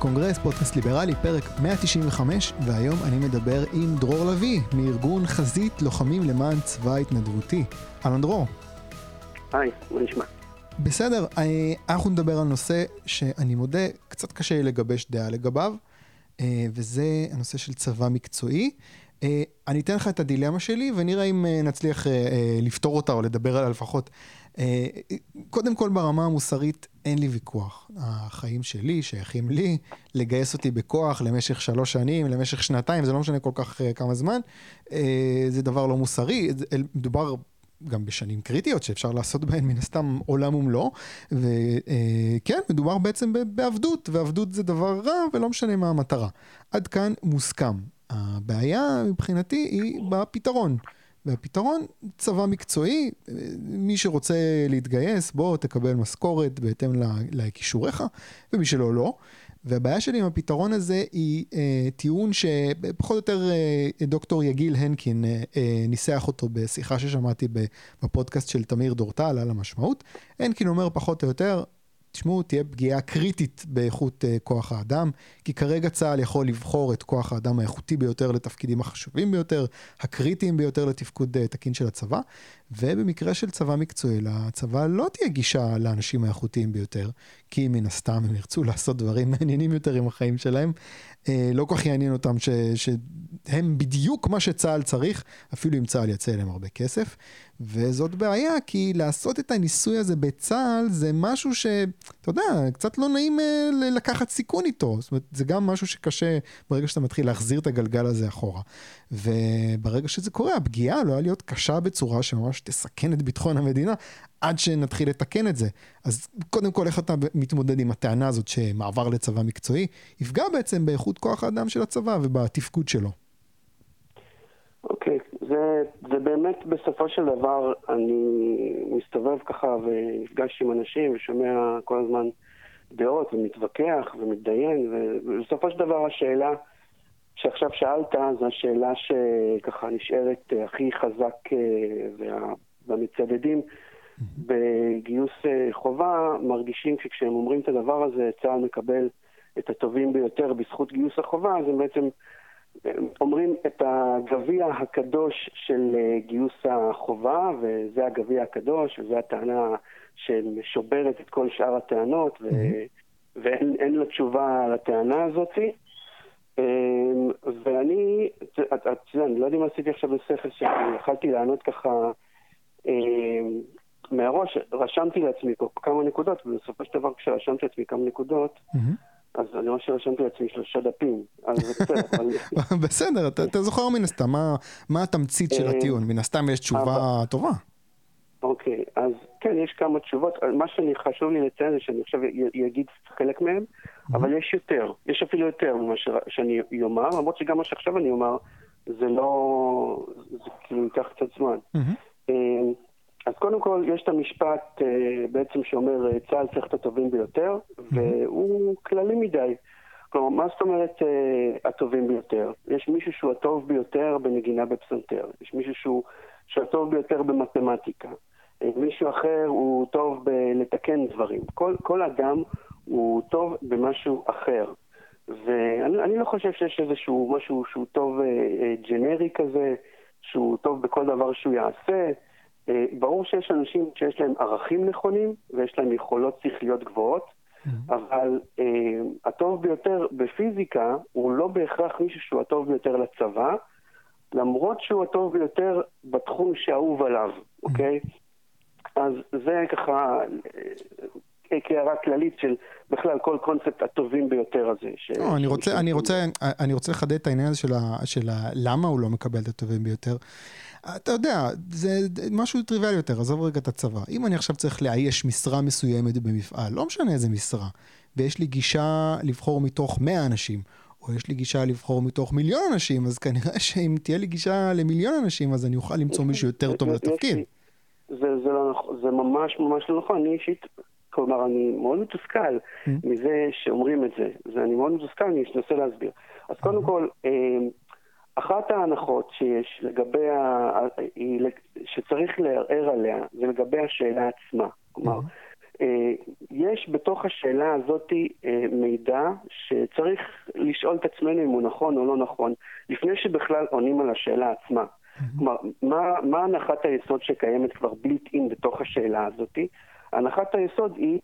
הקונגרס, פודקאסט ליברלי, פרק 195, והיום אני מדבר עם דרור לביא, מארגון חזית לוחמים למען צבא התנדבותי. אהלן דרור. היי, מה נשמע? בסדר, אה, אנחנו נדבר על נושא שאני מודה, קצת קשה לי לגבש דעה לגביו, אה, וזה הנושא של צבא מקצועי. אה, אני אתן לך את הדילמה שלי ונראה אם נצליח לפתור אותה או לדבר עליה לפחות. קודם כל ברמה המוסרית אין לי ויכוח. החיים שלי שייכים לי, לגייס אותי בכוח למשך שלוש שנים, למשך שנתיים, זה לא משנה כל כך כמה זמן, זה דבר לא מוסרי, מדובר גם בשנים קריטיות שאפשר לעשות בהן מן הסתם עולם ומלואו, וכן, מדובר בעצם בעבדות, ועבדות זה דבר רע ולא משנה מה המטרה. עד כאן מוסכם. הבעיה מבחינתי היא בפתרון. והפתרון, צבא מקצועי, מי שרוצה להתגייס, בוא תקבל משכורת בהתאם לכישוריך, ומי שלא, לא. והבעיה שלי עם הפתרון הזה היא אה, טיעון שפחות או יותר אה, דוקטור יגיל הנקין אה, אה, ניסח אותו בשיחה ששמעתי בפודקאסט של תמיר דורטל על המשמעות. הנקין אומר פחות או יותר, תשמעו, תהיה פגיעה קריטית באיכות uh, כוח האדם, כי כרגע צה"ל יכול לבחור את כוח האדם האיכותי ביותר לתפקידים החשובים ביותר, הקריטיים ביותר לתפקוד uh, תקין של הצבא, ובמקרה של צבא מקצועי, לצבא לא תהיה גישה לאנשים האיכותיים ביותר, כי מן הסתם הם ירצו לעשות דברים מעניינים יותר עם החיים שלהם. אה, לא כל כך יעניין אותם ש, שהם בדיוק מה שצה"ל צריך, אפילו אם צה"ל יצא אליהם הרבה כסף. וזאת בעיה, כי לעשות את הניסוי הזה בצה"ל זה משהו שאתה יודע, קצת לא נעים אה, לקחת סיכון איתו. זאת אומרת, זה גם משהו שקשה ברגע שאתה מתחיל להחזיר את הגלגל הזה אחורה. וברגע שזה קורה, הפגיעה עלולה להיות קשה בצורה שממש תסכן את ביטחון המדינה, עד שנתחיל לתקן את זה. אז קודם כל, איך אתה מתמודד עם הטענה הזאת שמעבר לצבא מקצועי יפגע בעצם באיכות כוח האדם של הצבא ובתפקוד שלו? אוקיי, okay. זה, זה באמת בסופו של דבר, אני מסתובב ככה ונפגש עם אנשים ושומע כל הזמן דעות ומתווכח ומתדיין, ובסופו של דבר השאלה שעכשיו שאלת, זו השאלה שככה נשארת הכי חזק אה, והמצדדים. בגיוס אה, חובה מרגישים שכשהם אומרים את הדבר הזה, צה"ל מקבל את הטובים ביותר בזכות גיוס החובה, אז הם בעצם אומרים את הגביע הקדוש של אה, גיוס החובה, וזה הגביע הקדוש, וזו הטענה שמשוברת את כל שאר הטענות, ו... ואין לה תשובה לטענה הזאת. ואני, את יודעת, אני לא יודע אם עשיתי עכשיו בשכל שיכלתי לענות ככה מהראש, רשמתי לעצמי כמה נקודות, ובסופו של דבר כשרשמתי לעצמי כמה נקודות, אז אני רואה שרשמתי לעצמי שלושה דפים, אז בסדר. בסדר, אתה זוכר מן הסתם, מה התמצית של אה, הטיעון? מן הסתם יש תשובה טובה. אוקיי, אז כן, יש כמה תשובות. מה שאני חשוב לי לציין זה שאני עכשיו אגיד חלק מהם, אבל יש יותר, יש אפילו יותר ממה שאני אומר, למרות שגם מה שעכשיו אני אומר, זה לא, זה כאילו ייקח קצת זמן. אז קודם כל, יש את המשפט אה, בעצם שאומר, אה, צה"ל צריך את הטובים ביותר, והוא כללי מדי. כלומר, מה זאת אומרת אה, הטובים ביותר? יש מישהו שהוא הטוב ביותר בנגינה בפסנתר, יש מישהו שהוא, שהוא הטוב ביותר במתמטיקה, מישהו אחר הוא טוב בלתקן דברים. כל, כל אדם הוא טוב במשהו אחר. ואני לא חושב שיש איזשהו משהו שהוא טוב אה, ג'נרי כזה, שהוא טוב בכל דבר שהוא יעשה. אה, ברור שיש אנשים שיש להם ערכים נכונים ויש להם יכולות שכליות גבוהות, mm-hmm. אבל uh, הטוב ביותר בפיזיקה הוא לא בהכרח מישהו שהוא הטוב ביותר לצבא, למרות שהוא הטוב ביותר בתחום שאהוב עליו, mm-hmm. אוקיי? אז זה ככה אה, כהערה כללית של בכלל כל קונספט הטובים ביותר הזה. ש... לא, אני, רוצה, אני, רוצה, אני רוצה לחדד את העניין הזה של, ה, של ה, למה הוא לא מקבל את הטובים ביותר. אתה יודע, זה משהו טריוויאלי יותר, עזוב רגע את הצבא. אם אני עכשיו צריך לאייש משרה מסוימת במפעל, לא משנה איזה משרה, ויש לי גישה לבחור מתוך 100 אנשים, או יש לי גישה לבחור מתוך מיליון אנשים, אז כנראה שאם תהיה לי גישה למיליון אנשים, אז אני אוכל למצוא מישהו יותר טוב לתפקיד. זה, זה, לא, נכון, זה ממש ממש לא נכון. אני אישית, כלומר, אני מאוד מתוסכל mm-hmm. מזה שאומרים את זה. ואני מאוד מתוסכל, אני אנסה להסביר. אז קודם mm-hmm. כל, אה, אחת ההנחות שיש לגבי, ה... שצריך לערער עליה, זה לגבי השאלה עצמה. כלומר, mm-hmm. יש בתוך השאלה הזאת אה, מידע שצריך לשאול את עצמנו אם הוא נכון או לא נכון, לפני שבכלל עונים על השאלה עצמה. כלומר, מה, מה הנחת היסוד שקיימת כבר בליט אין בתוך השאלה הזאת? הנחת היסוד היא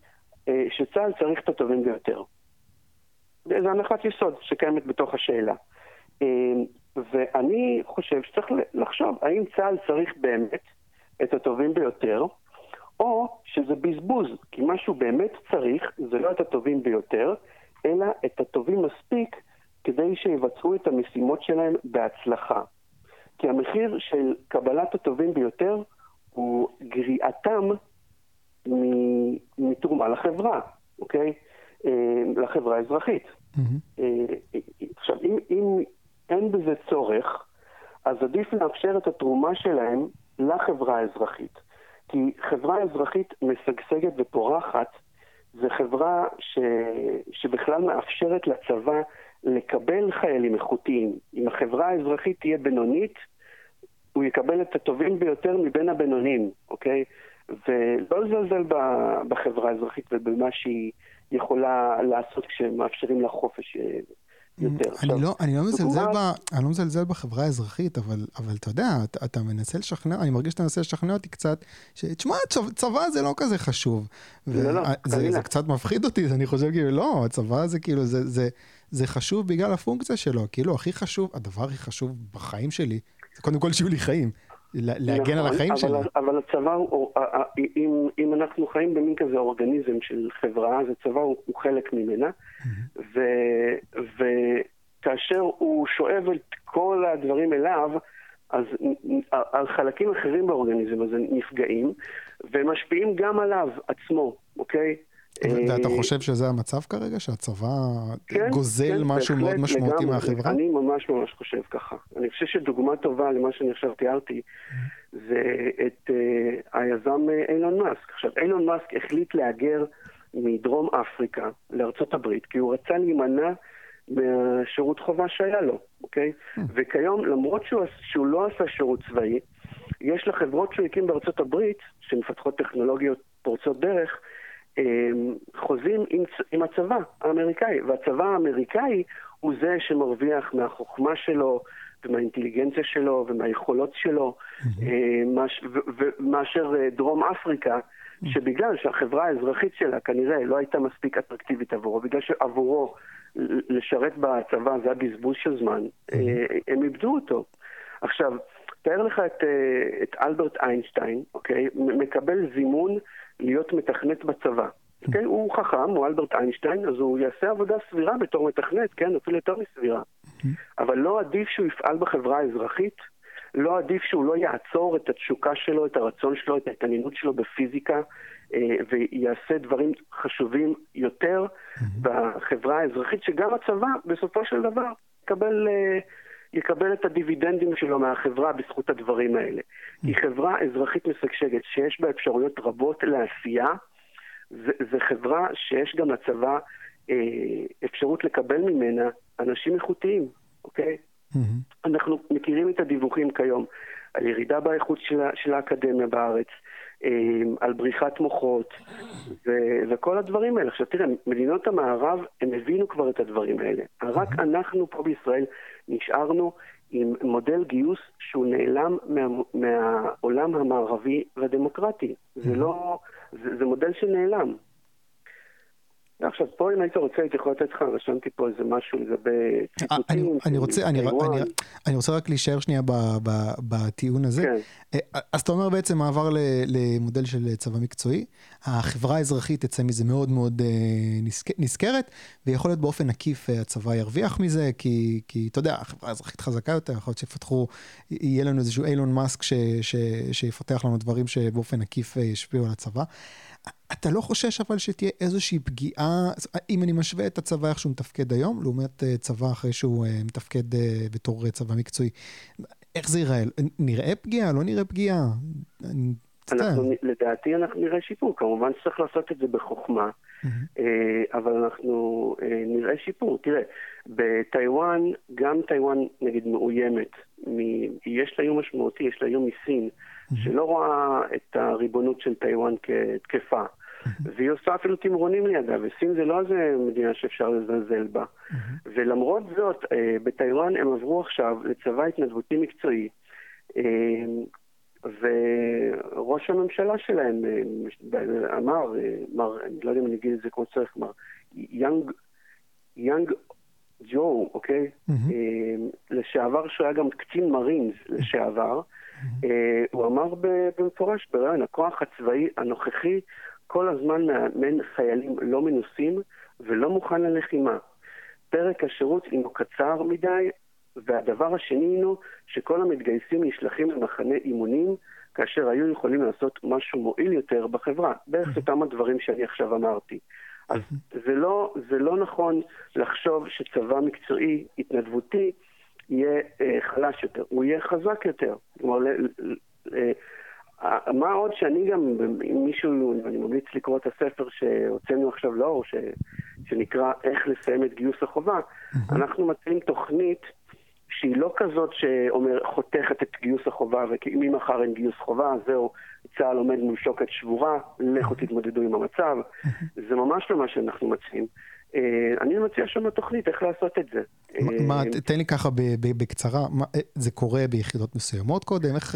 אה, שצה"ל צריך את הטובים ביותר. זו הנחת יסוד שקיימת בתוך השאלה. אה, ואני חושב שצריך לחשוב האם צה"ל צריך באמת את הטובים ביותר, או שזה בזבוז, כי מה שהוא באמת צריך זה לא את הטובים ביותר, אלא את הטובים מספיק כדי שיבצעו את המשימות שלהם בהצלחה. כי המחיר של קבלת הטובים ביותר הוא גריעתם מתרומה לחברה, אוקיי? אה, לחברה האזרחית. Mm-hmm. עכשיו, אם, אם אין בזה צורך, אז עדיף לאפשר את התרומה שלהם לחברה האזרחית. כי חברה אזרחית משגשגת ופורחת זה חברה ש... שבכלל מאפשרת לצבא לקבל חיילים איכותיים. אם החברה האזרחית תהיה בינונית, הוא יקבל את הטובים ביותר מבין הבינונים, אוקיי? ולא לזלזל בחברה האזרחית ובמה שהיא יכולה לעשות כשמאפשרים לה חופש אה, יותר. אני לא, אני לא מזלזל, ב, אני לא מזלזל בחברה האזרחית, אבל, אבל אתה יודע, אתה, אתה מנסה לשכנע, אני מרגיש שאתה מנסה לשכנע אותי קצת, שתשמע, צבא זה לא כזה חשוב. לא, לא, זה, זה קצת מפחיד אותי, אני חושב כאילו, לא, הצבא זה כאילו, זה, זה, זה חשוב בגלל הפונקציה שלו, כאילו, הכי חשוב, הדבר הכי חשוב בחיים שלי, זה קודם כל שיהיו לי חיים. להגן נכון, על החיים אבל. אבל הצבא, הוא, אם, אם אנחנו חיים במין כזה אורגניזם של חברה, אז הצבא הוא, הוא חלק ממנה, mm-hmm. ו, וכאשר הוא שואב את כל הדברים אליו, אז חלקים אחרים באורגניזם הזה נפגעים, ומשפיעים גם עליו עצמו, אוקיי? ואתה אה, חושב שזה המצב כרגע? שהצבא כן, גוזל כן, משהו מאוד משמעותי לגמרי, מהחברה? אני ממש ממש חושב ככה. אני חושב שדוגמה טובה למה שאני עכשיו תיארתי, זה את uh, היזם אילון מאסק. עכשיו, אילון מאסק החליט להגר מדרום אפריקה לארצות הברית, כי הוא רצה להימנע מהשירות חובה שהיה לו, אוקיי? Hmm. וכיום, למרות שהוא, שהוא לא עשה שירות צבאי, יש לחברות שהוא הקים בארצות הברית, שמפתחות טכנולוגיות פורצות דרך, חוזים עם, עם הצבא האמריקאי, והצבא האמריקאי הוא זה שמרוויח מהחוכמה שלו ומהאינטליגנציה שלו ומהיכולות שלו, אמ, מאשר אה, דרום אפריקה, שבגלל שהחברה האזרחית שלה כנראה לא הייתה מספיק אטרקטיבית עבורו, בגלל שעבורו לשרת בצבא זה היה בזבוז של זמן, אה, הם איבדו אותו. עכשיו, תאר לך את, אה, את אלברט איינשטיין, אוקיי? מקבל זימון להיות מתכנת בצבא. Okay, אוקיי? הוא חכם, הוא אלברט איינשטיין, אז הוא יעשה עבודה סבירה בתור מתכנת, כן, אפילו יותר מסבירה. אבל לא עדיף שהוא יפעל בחברה האזרחית, לא עדיף שהוא לא יעצור את התשוקה שלו, את הרצון שלו, את ההתעניינות שלו בפיזיקה, אה, ויעשה דברים חשובים יותר בחברה האזרחית, שגם הצבא, בסופו של דבר, יקבל... יקבל את הדיבידנדים שלו מהחברה בזכות הדברים האלה. היא חברה אזרחית משגשגת שיש בה אפשרויות רבות לעשייה, זו חברה שיש גם לצבא אה, אפשרות לקבל ממנה אנשים איכותיים, אוקיי? Mm-hmm. אנחנו מכירים את הדיווחים כיום על ירידה באיכות של, של האקדמיה בארץ, אה, על בריחת מוחות ו, וכל הדברים האלה. עכשיו תראה, מדינות המערב, הם הבינו כבר את הדברים האלה. רק אנחנו פה בישראל נשארנו עם מודל גיוס שהוא נעלם מה, מהעולם המערבי והדמוקרטי. זה לא, זה, זה מודל שנעלם. עכשיו, פה אם היית רוצה, הייתי יכול לתת לך, רשמתי פה איזה משהו לגבי ציטוטים. אני רוצה, אני, אני, אני רוצה רק להישאר שנייה בטיעון הזה. כן. אה, אז אתה אומר בעצם מעבר למודל של צבא מקצועי, החברה האזרחית תצא מזה מאוד מאוד אה, נזכרת, ויכול להיות באופן עקיף אה, הצבא ירוויח מזה, כי, כי אתה יודע, החברה האזרחית חזקה יותר, יכול להיות שיפתחו, יהיה לנו איזשהו אילון מאסק שיפתח לנו דברים שבאופן עקיף ישפיעו על הצבא. אתה לא חושש אבל שתהיה איזושהי פגיעה, אם אני משווה את הצבא איך שהוא מתפקד היום, לעומת אה, צבא אחרי שהוא אה, מתפקד אה, בתור צבא מקצועי, איך זה ייראה? נראה פגיעה? לא נראה פגיעה? אנחנו, לדעתי אנחנו נראה שיפור, כמובן שצריך לעשות את זה בחוכמה, mm-hmm. אבל אנחנו נראה שיפור. תראה, בטיוואן, גם טיוואן נגיד מאוימת. יש לה איום משמעותי, יש לה איום מסין. שלא רואה את הריבונות של טיוואן כתקפה. והיא עושה אפילו תמרונים לידה, וסין זה לא איזה מדינה שאפשר לזלזל בה. ולמרות זאת, אה, בטיוואן הם עברו עכשיו לצבא התנדבותי מקצועי, אה, וראש הממשלה שלהם אה, אמר, מר, אני לא יודע אם אני אגיד את זה כמו שצריך, מר יאנג, יאנג ג'ו, אוקיי? Mm-hmm. לשעבר, שהוא היה גם קצין מרינס לשעבר. הוא אמר במפורש בראיון, הכוח הצבאי הנוכחי כל הזמן מאמן חיילים לא מנוסים ולא מוכן ללחימה. פרק השירות הינו קצר מדי, והדבר השני הינו שכל המתגייסים נשלחים למחנה אימונים כאשר היו יכולים לעשות משהו מועיל יותר בחברה. בערך אותם הדברים שאני עכשיו אמרתי. אז זה לא, זה לא נכון לחשוב שצבא מקצועי, התנדבותי, יהיה אה, חלש יותר, הוא יהיה חזק יותר. כלומר, מה עוד שאני גם, אם מישהו, אני ממליץ לקרוא את הספר שהוצאנו עכשיו לאור, ש, שנקרא איך לסיים את גיוס החובה. אנחנו מציעים תוכנית שהיא לא כזאת שאומר, חותכת את גיוס החובה, וממחר אין גיוס חובה, זהו, צה"ל עומד מול שוקת שבורה, לכו תתמודדו עם המצב. זה ממש לא מה שאנחנו מציעים. אה, אני מציע שם תוכנית איך לעשות את זה. מה, אה, תן לי ככה בקצרה, אה, זה קורה ביחידות מסוימות קודם? איך,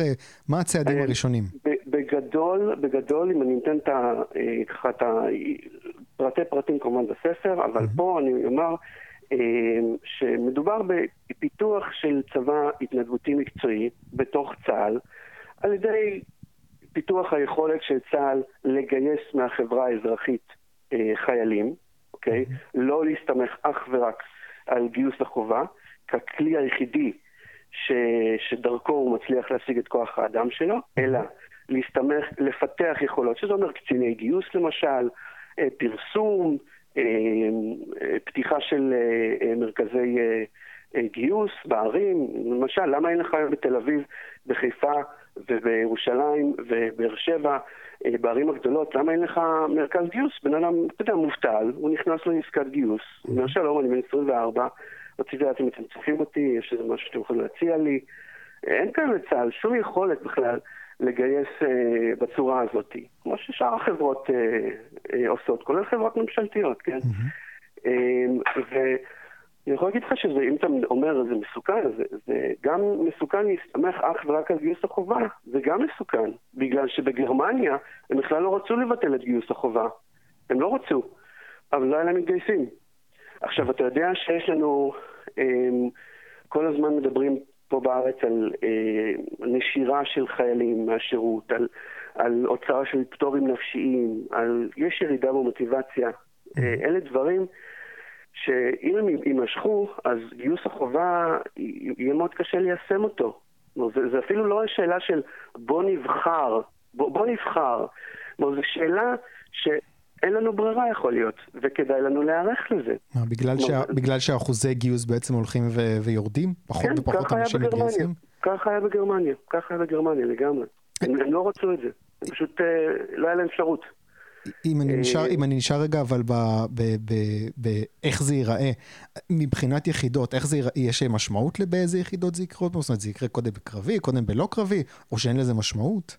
מה הצעדים הראשונים? בגדול, בגדול, אם אני אתן ככה את הפרטי פרטים כמובן בספר, אבל פה אני אומר שמדובר בפיתוח של צבא התנדבותי מקצועי בתוך צה"ל, על ידי פיתוח היכולת של צה"ל לגייס מהחברה האזרחית חיילים. אוקיי? לא להסתמך אך ורק על גיוס החובה, ככלי היחידי ש, שדרכו הוא מצליח להשיג את כוח האדם שלו, אלא להסתמך, לפתח יכולות, שזה אומר קציני גיוס למשל, אה, פרסום, אה, אה, פתיחה של מרכזי גיוס בערים, למשל, למה אין לך בתל אביב, בחיפה ובירושלים ובאר שבע אה, בערים הגדולות, למה אין לך מרכז גיוס? בן אדם, אתה יודע, מובטל, הוא נכנס לעסקת גיוס, הוא אומר שלום, אני בן 24, רציתי לדעת אם אתם צריכים אותי, יש איזה משהו שאתם יכולים להציע לי. אין כאן לצה"ל שום יכולת בכלל לגייס אה, בצורה הזאת, כמו ששאר החברות אה, אה, עושות, כולל חברות ממשלתיות, כן? Mm-hmm. אה, אני יכול להגיד לך שזה, אם אתה אומר זה מסוכן, זה, זה גם מסוכן להסתמך אך ורק על גיוס החובה, זה גם מסוכן, בגלל שבגרמניה הם בכלל לא רצו לבטל את גיוס החובה, הם לא רצו, אבל לא היה להם מתגייסים. עכשיו, אתה יודע שיש לנו, הם, כל הזמן מדברים פה בארץ על אה, נשירה של חיילים מהשירות, על, על הוצאה של פטורים נפשיים, על, יש ירידה במוטיבציה. אה, אלה דברים שאם הם יימשכו, אז גיוס החובה יהיה מאוד קשה ליישם אותו. זה, זה אפילו לא שאלה של בוא נבחר, בוא, בוא נבחר. זו שאלה שאין לנו ברירה יכול להיות, וכדאי לנו להיערך לזה. מה, בגלל, שה, בגלל שאחוזי גיוס בעצם הולכים ו, ויורדים? פחות כן, ופחות אנשים מתגייסים? ככה היה בגרמניה, ככה היה בגרמניה לגמרי. הם, הם לא רצו את זה, פשוט, אה, לא היה להם אפשרות. אם אני נשאר, אם אני נשאר רגע, אבל באיך זה ייראה, מבחינת יחידות, איך זה ייראה, יש משמעות לבאיזה יחידות זה יקרה? זאת אומרת, זה יקרה קודם בקרבי, קודם בלא קרבי, או שאין לזה משמעות?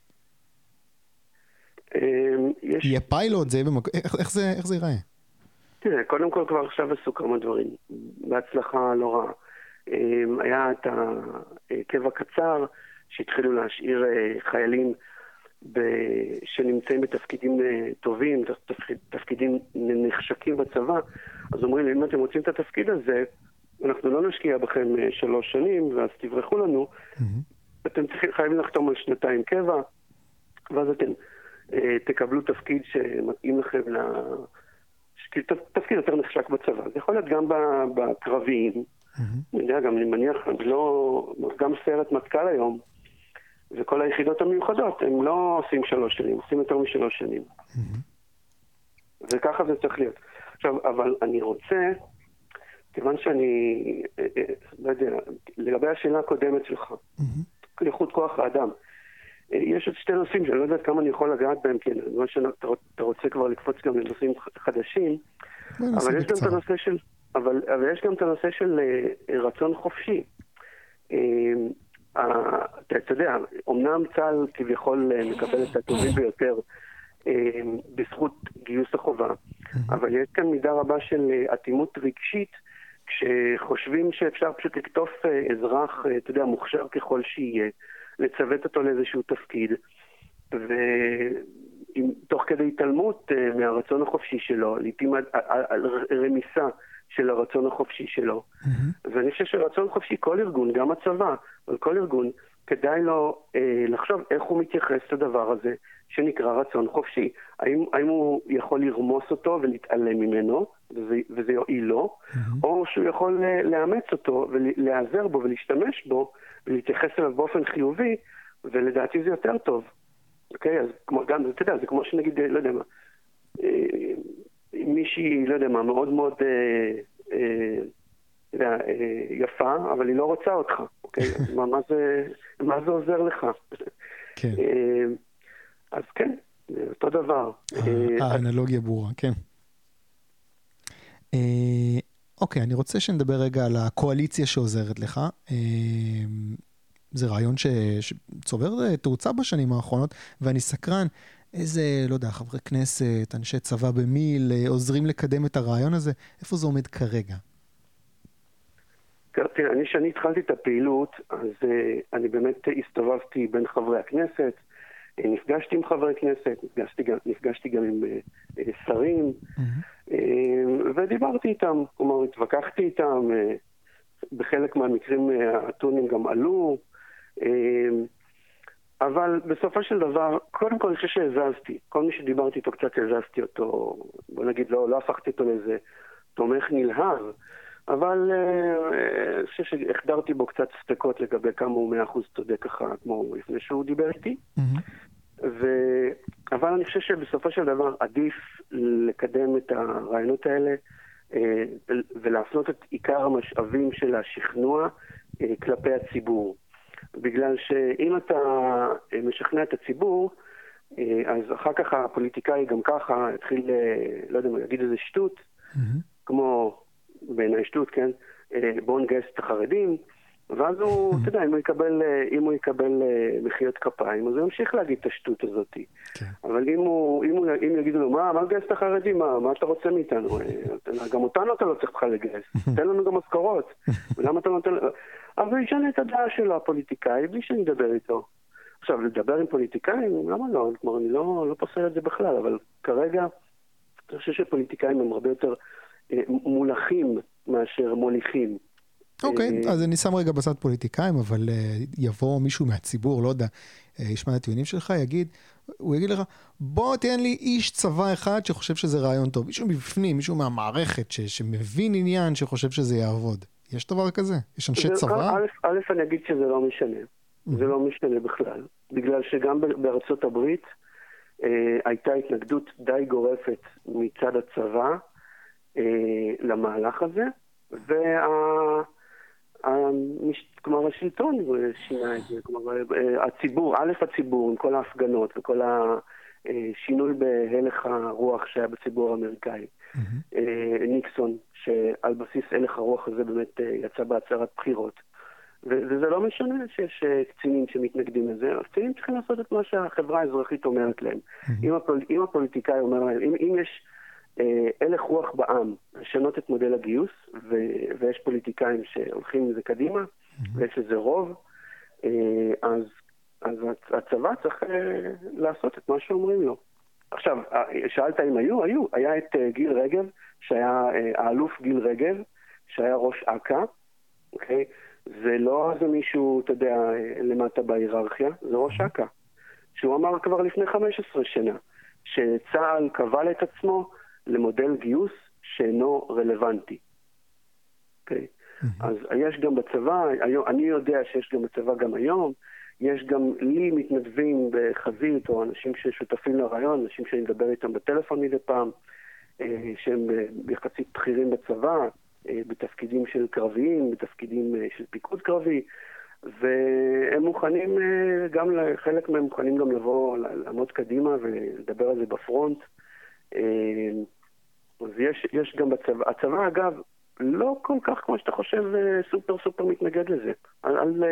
אמ, יהיה פיילוט, זה יהיה במק... איך, איך, זה, איך זה ייראה? תראה, קודם כל כבר עכשיו עשו כמה דברים, בהצלחה לא רעה. אמ, היה את הקבע קצר, שהתחילו להשאיר אה, חיילים שנמצאים בתפקידים אה, טובים, תפקיד, תפקידים נחשקים בצבא, אז אומרים לי, אם אתם רוצים את התפקיד הזה, אנחנו לא נשקיע בכם אה, שלוש שנים, ואז תברחו לנו, mm-hmm. אתם חייבים לחתום על שנתיים קבע, ואז אתם אה, תקבלו תפקיד שמתאים לכם ל... תפקיד יותר נחשק בצבא. זה יכול להיות גם בקרביים, mm-hmm. אני יודע, גם אני מניח, לא... גם סיירת מטכ"ל היום, וכל היחידות המיוחדות, הם לא עושים שלוש שנים, עושים יותר משלוש שנים. Mm-hmm. וככה זה צריך להיות. עכשיו, אבל אני רוצה, כיוון שאני, אה, אה, לא יודע, לגבי השאלה הקודמת שלך, mm-hmm. איכות כוח האדם, אה, יש עוד שתי נושאים שאני לא יודע כמה אני יכול לגעת בהם, כי אני רואה שאתה רוצה כבר לקפוץ גם לנושאים חדשים, אבל יש גם את הנושא של, אבל, אבל יש גם את הנושא של רצון חופשי. אתה יודע, אמנם צה"ל כביכול מקבל את הטובים ביותר בזכות גיוס החובה, אבל יש כאן מידה רבה של אטימות רגשית. כשחושבים שאפשר פשוט לקטוף אזרח, אתה יודע, מוכשר ככל שיהיה, לצוות אותו לאיזשהו תפקיד, ותוך כדי התעלמות אה, מהרצון החופשי שלו, לעיתים רמיסה של הרצון החופשי שלו. Mm-hmm. ואני חושב שרצון חופשי, כל ארגון, גם הצבא, אבל כל ארגון, כדאי לו אה, לחשוב איך הוא מתייחס לדבר הזה שנקרא רצון חופשי. האם, האם הוא יכול לרמוס אותו ולהתעלם ממנו, וזה, וזה יועיל לו, mm-hmm. או שהוא יכול אה, לאמץ אותו ולהיעזר בו ולהשתמש בו ולהתייחס אליו באופן חיובי, ולדעתי זה יותר טוב. אוקיי? אז כמו, גם, אתה יודע, זה כמו שנגיד, לא יודע מה, אה, מישהי, לא יודע מה, מאוד מאוד, אה, אה, יודע, אה, יפה, אבל היא לא רוצה אותך, אוקיי? מה, מה, זה, מה זה עוזר לך? כן. אה, אז כן, אותו דבר. אה, האנלוגיה ברורה, כן. אה, אוקיי, אני רוצה שנדבר רגע על הקואליציה שעוזרת לך. אה, זה רעיון ש... שצובר אה, תאוצה בשנים האחרונות, ואני סקרן איזה, לא יודע, חברי כנסת, אנשי צבא במיל, עוזרים לקדם את הרעיון הזה, איפה זה עומד כרגע? תראה, אני, כשאני התחלתי את הפעילות, אז uh, אני באמת הסתובבתי בין חברי הכנסת, נפגשתי עם חברי כנסת, נפגשתי גם, נפגשתי גם עם uh, שרים, mm-hmm. אה, ודיברתי איתם, כלומר התווכחתי איתם, אה, בחלק מהמקרים אה, הטונים גם עלו, אבל בסופו של דבר, קודם כל אני חושב שהזזתי. כל מי שדיברתי איתו קצת הזזתי אותו, בוא נגיד, לא, לא הפכתי אותו לאיזה תומך נלהב, אבל אני חושב שהחדרתי בו קצת ספקות לגבי כמה הוא מאה אחוז צודק ככה, כמו לפני שהוא דיבר איתי. ו... אבל אני חושב שבסופו של דבר עדיף לקדם את הרעיונות האלה אה, ולהפנות את עיקר המשאבים של השכנוע אה, כלפי הציבור. בגלל שאם אתה אה, משכנע את הציבור, אז אחר כך הפוליטיקאי גם ככה יתחיל, לא יודע מה, יגיד איזה שטות, mm-hmm. כמו בעיניי שטות, כן? בואו נגייס את החרדים, ואז הוא, אתה יודע, אם הוא יקבל, אה, אם הוא יקבל אה, מחיאות כפיים, אז הוא ימשיך להגיד את השטות הזאת. כן. אבל אם, הוא, אם, הוא, אם יגידו לו, מה, מה לגייס את החרדים? מה, מה אתה רוצה מאיתנו? אה, גם אותנו אתה לא צריך בכלל לגייס. תן לנו גם משכורות. ולמה אתה נותן... אבל הוא ישנה את הדעה שלו, הפוליטיקאי, בלי שאני אדבר איתו. עכשיו, לדבר עם פוליטיקאים, למה לא? כלומר, אני לא, לא פוסל את זה בכלל, אבל כרגע, אני חושב שפוליטיקאים הם הרבה יותר מולכים מאשר מוליכים. אוקיי, אז אני שם רגע בצד פוליטיקאים, אבל אה, יבוא מישהו מהציבור, לא יודע, אה, ישמע את הטיעונים שלך, יגיד, הוא יגיד לך, בוא תן לי איש צבא אחד שחושב שזה רעיון טוב. מישהו מבפנים, מישהו מהמערכת ש, שמבין עניין, שחושב שזה יעבוד. יש דבר כזה? יש אנשי זה, צבא? א', אני אגיד שזה לא משנה. Mm-hmm. זה לא משנה בכלל. בגלל שגם בארצות הברית אה, הייתה התנגדות די גורפת מצד הצבא אה, למהלך הזה, וה... כלומר השלטון שינה את זה, כלומר הציבור, א' הציבור עם כל ההפגנות וכל השינוי בהלך הרוח שהיה בציבור האמריקאי. Mm-hmm. ניקסון, שעל בסיס הלך הרוח הזה באמת אה, יצא בהצהרת בחירות. וזה לא משנה שיש אה, קצינים שמתנגדים לזה, הקצינים צריכים לעשות את מה שהחברה האזרחית אומרת להם. Mm-hmm. אם, הפול, אם הפוליטיקאי אומר להם, אם, אם יש אה, הלך רוח בעם, לשנות את מודל הגיוס, ו- ויש פוליטיקאים שהולכים עם זה קדימה, mm-hmm. ויש לזה רוב, אה, אז, אז הצבא צריך אה, לעשות את מה שאומרים לו. עכשיו, שאלת אם היו? היו. היה את גיל רגב, שהיה האלוף גיל רגב, שהיה ראש אכ"א, אוקיי? זה לא איזה מישהו, אתה יודע, למטה בהיררכיה, זה ראש אכ"א. שהוא אמר כבר לפני 15 שנה, שצה"ל קבל את עצמו למודל גיוס שאינו רלוונטי. Okay? אוקיי? אז יש גם בצבא, היום, אני יודע שיש גם בצבא גם היום, יש גם לי מתנדבים בחזית, או אנשים ששותפים לרעיון, אנשים שאני מדבר איתם בטלפון מדי פעם, אה, שהם אה, יחסית בכירים בצבא, אה, בתפקידים של קרביים, בתפקידים של פיקוד קרבי, והם מוכנים, גם חלק מהם מוכנים גם לבוא, לעמוד קדימה ולדבר על זה בפרונט. אה, אז יש, יש גם בצבא, הצבא אגב, לא כל כך כמו שאתה חושב אה, סופר סופר מתנגד לזה. על, על,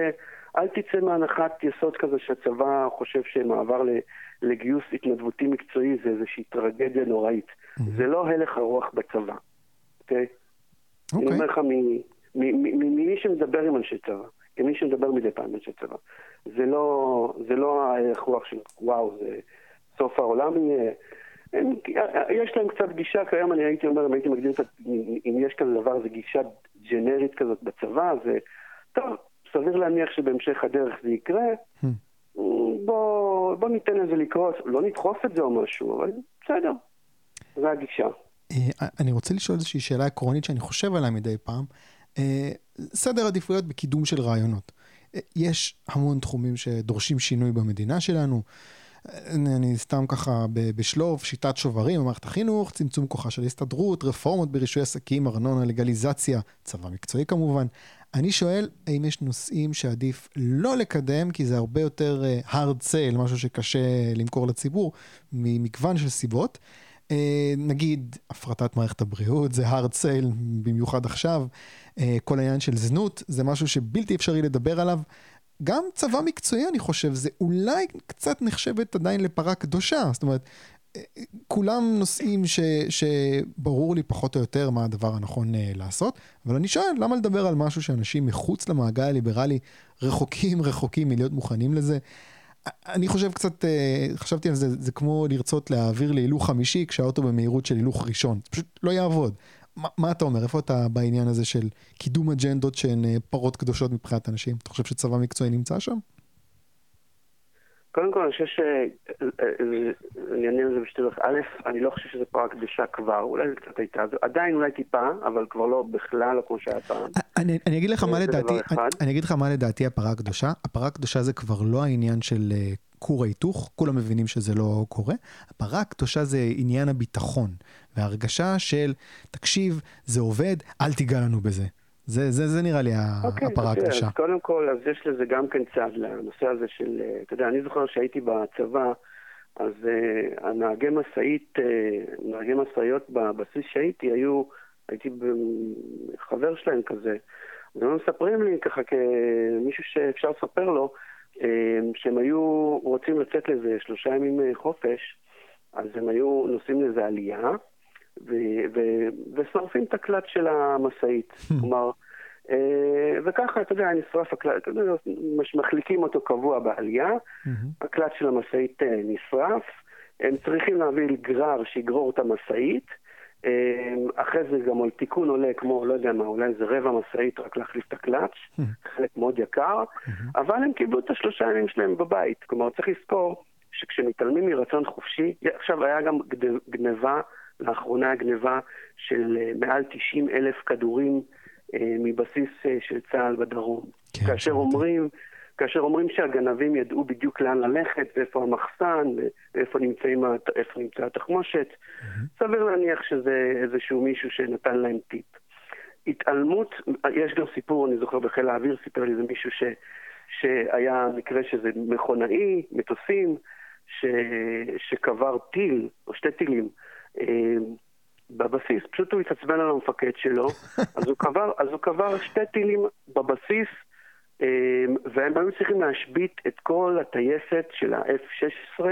אל תצא מהנחת יסוד כזה שהצבא חושב שמעבר לגיוס התנדבותי מקצועי זה איזושהי טרגדיה נוראית. Mm-hmm. זה לא הלך הרוח בצבא, אוקיי? Okay? אני אומר לך ממי שמדבר עם אנשי צבא, כמי שמדבר מדי פעם עם אנשי צבא. זה לא, זה לא ההלך רוח של וואו, זה סוף העולם יהיה. הם, יש להם קצת גישה, כיום אני הייתי אומר, אם הייתי מגדיר את אם יש כזה דבר, זה גישה ג'נרית כזאת בצבא, זה טוב, סביר להניח שבהמשך הדרך זה יקרה. Hmm. בוא, בוא ניתן לזה לקרות, לא נדחוף את זה או משהו, אבל בסדר, זו הגישה. אה, אני רוצה לשאול איזושהי שאלה עקרונית שאני חושב עליה מדי פעם. אה, סדר עדיפויות בקידום של רעיונות. אה, יש המון תחומים שדורשים שינוי במדינה שלנו. אני סתם ככה בשלוף, שיטת שוברים במערכת החינוך, צמצום כוחה של הסתדרות, רפורמות ברישוי עסקים, ארנונה, לגליזציה, צבא מקצועי כמובן. אני שואל, האם יש נושאים שעדיף לא לקדם, כי זה הרבה יותר uh, hard sale, משהו שקשה למכור לציבור, ממגוון של סיבות. Uh, נגיד, הפרטת מערכת הבריאות, זה hard sale, במיוחד עכשיו. Uh, כל העניין של זנות, זה משהו שבלתי אפשרי לדבר עליו. גם צבא מקצועי, אני חושב, זה אולי קצת נחשבת עדיין לפרה קדושה. זאת אומרת, כולם נושאים ש, שברור לי פחות או יותר מה הדבר הנכון uh, לעשות, אבל אני שואל, למה לדבר על משהו שאנשים מחוץ למעגל הליברלי רחוקים רחוקים מלהיות מוכנים לזה? אני חושב קצת, חשבתי על זה, זה כמו לרצות להעביר להילוך חמישי כשהאוטו במהירות של הילוך ראשון, זה פשוט לא יעבוד. מה, מה אתה אומר? איפה אתה בעניין הזה של קידום אג'נדות שהן אה, פרות קדושות מבחינת אנשים? אתה חושב שצבא מקצועי נמצא שם? קודם כל, אני חושב ש... אה, אה, אני אענה על זה בשתי דרך. א', אני לא חושב שזה פרה קדושה כבר, אולי זה קצת הייתה, עדיין אולי טיפה, אבל כבר לא, בכלל לא כמו שהיה פעם. אני, אני אגיד לך מה לדעתי, אני, אני אגיד לך מה לדעתי הפרה הקדושה. הפרה הקדושה זה כבר לא העניין של כור ההיתוך, כולם מבינים שזה לא קורה. הפרה הקדושה זה עניין הביטחון, וההרגשה של, תקשיב, זה עובד, אל תיגע לנו בזה. זה, זה, זה נראה לי okay, הפרה הקדושה. אז קודם כל, אז יש לזה גם כן צד לנושא הזה של, אה, אתה יודע, אני זוכר שהייתי בצבא, אז uh, הנהגי משאית, uh, נהגי משאיות בבסיס שהייתי, היו, הייתי חבר שלהם כזה. אז הם מספרים לי ככה כמישהו שאפשר לספר לו, שהם היו רוצים לצאת לזה שלושה ימים אה, חופש, אז הם היו נוסעים לזה עלייה, ושורפים את הקלט של המשאית. כלומר, אה, וככה, אתה יודע, נשרף הקלט, מחליקים אותו קבוע בעלייה, הקלט של המשאית אה, נשרף, הם צריכים להביא גרר שיגרור את המשאית, אמ, אחרי זה גם על תיקון עולה כמו, לא יודע מה, אולי איזה רבע משאית רק להחליף את הקלאץ', חלק מאוד יקר, אבל הם קיבלו את השלושה ימים שלהם בבית. כלומר, צריך לזכור שכשמתעלמים מרצון חופשי, עכשיו היה גם גניבה, לאחרונה גניבה של אה, מעל 90 אלף כדורים אה, מבסיס אה, של צה"ל בדרום. כן, כאשר אומרים... כאשר אומרים שהגנבים ידעו בדיוק לאן ללכת, ואיפה המחסן, ואיפה נמצאים, נמצא התחמושת. סביר להניח שזה איזשהו מישהו שנתן להם טיפ. התעלמות, יש גם סיפור, אני זוכר בחיל האוויר, סיפר לי איזה מישהו ש, שהיה מקרה שזה מכונאי, מטוסים, ש, שקבר טיל, או שתי טילים, אה, בבסיס, פשוט הוא התעצבן על המפקד שלו, אז הוא קבר, אז הוא קבר שתי טילים בבסיס, והם היו צריכים להשבית את כל הטייסת של ה-F-16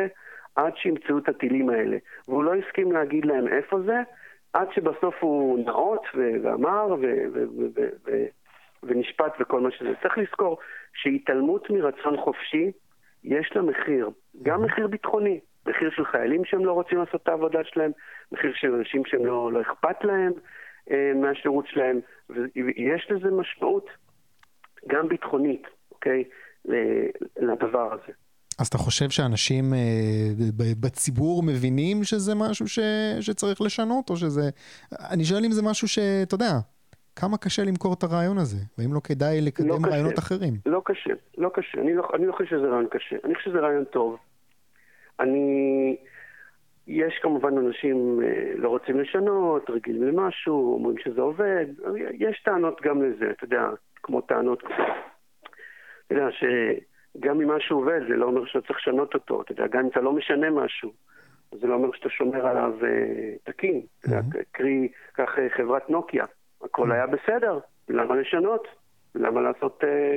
עד שימצאו את הטילים האלה. והוא לא הסכים להגיד להם איפה זה, עד שבסוף הוא נאות ואמר ונשפט וכל מה שזה. צריך לזכור שהתעלמות מרצון חופשי, יש לה מחיר, גם מחיר ביטחוני. מחיר של חיילים שהם לא רוצים לעשות את העבודה שלהם, מחיר של אנשים שהם לא, לא אכפת להם אה, מהשירות שלהם, ויש לזה משמעות. גם ביטחונית, אוקיי, לדבר הזה. אז אתה חושב שאנשים אה, בציבור מבינים שזה משהו ש, שצריך לשנות, או שזה... אני שואל אם זה משהו שאתה יודע, כמה קשה למכור את הרעיון הזה, והאם לא כדאי לקדם לא רעיונות קשה, אחרים? לא קשה, לא קשה. אני לא, אני לא חושב שזה רעיון קשה. אני חושב שזה רעיון טוב. אני... יש כמובן אנשים אה, לא רוצים לשנות, רגילים למשהו, אומרים שזה עובד. יש טענות גם לזה, אתה יודע, כמו טענות, אתה יודע, שגם אם משהו עובד, זה לא אומר שאתה צריך לשנות אותו. אתה יודע, גם אם אתה לא משנה משהו, זה לא אומר שאתה שומר עליו אה, תקין. יודע, קרי, קח אה, חברת נוקיה, הכל היה בסדר, למה לשנות? למה לעשות, אה,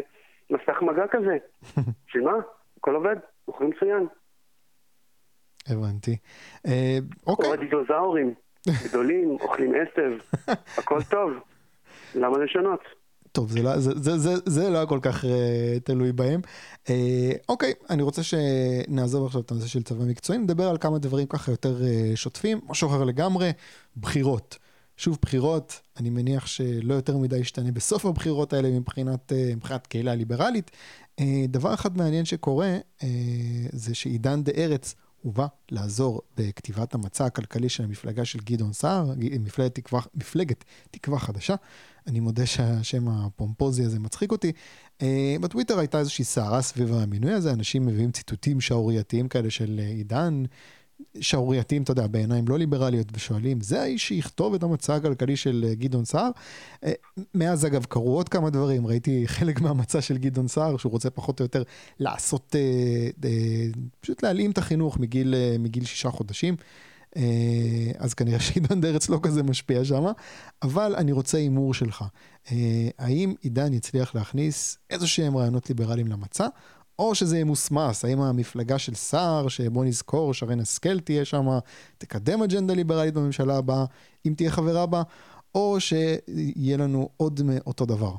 מסך מגע כזה. בשביל מה? הכל עובד, אוכלים מצוין. הבנתי. אוקיי. קורא דינוזאורים, גדולים, אוכלים עשב, הכל טוב. למה לשנות? טוב, זה לא, זה, זה, זה, זה לא היה כל כך uh, תלוי בהם. Uh, אוקיי, אני רוצה שנעזוב עכשיו את הנושא של צבא מקצועי, נדבר על כמה דברים ככה יותר uh, שוטפים, משהו אחר לגמרי, בחירות. שוב בחירות, אני מניח שלא יותר מדי ישתנה בסוף הבחירות האלה מבחינת, uh, מבחינת קהילה ליברלית. Uh, דבר אחד מעניין שקורה, uh, זה שעידן דה ארץ הובא לעזור בכתיבת המצע הכלכלי של המפלגה של גדעון סער, מפלגת תקווה, מפלגת תקווה חדשה. אני מודה שהשם הפומפוזי הזה מצחיק אותי. Uh, בטוויטר הייתה איזושהי סערה סביב המינוי הזה, אנשים מביאים ציטוטים שערורייתיים כאלה של אה, עידן, שערורייתיים, אתה יודע, בעיניים לא ליברליות, ושואלים, זה האיש שיכתוב את המצע הכלכלי של אה, גדעון סער? אה, מאז אגב קרו עוד כמה דברים, ראיתי חלק מהמצע של גדעון סער, שהוא רוצה פחות או יותר לעשות, אה, פשוט להעלים את החינוך מגיל, מגיל שישה חודשים. אז כנראה שעידן דרץ לא כזה משפיע שם, אבל אני רוצה הימור שלך. האם עידן יצליח להכניס איזה שהם רעיונות ליברליים למצע, או שזה ימוסמס, האם המפלגה של סער, שבוא נזכור, שרן השכל תהיה שם, תקדם אג'נדה ליברלית בממשלה הבאה, אם תהיה חברה בה, או שיהיה לנו עוד מאותו דבר.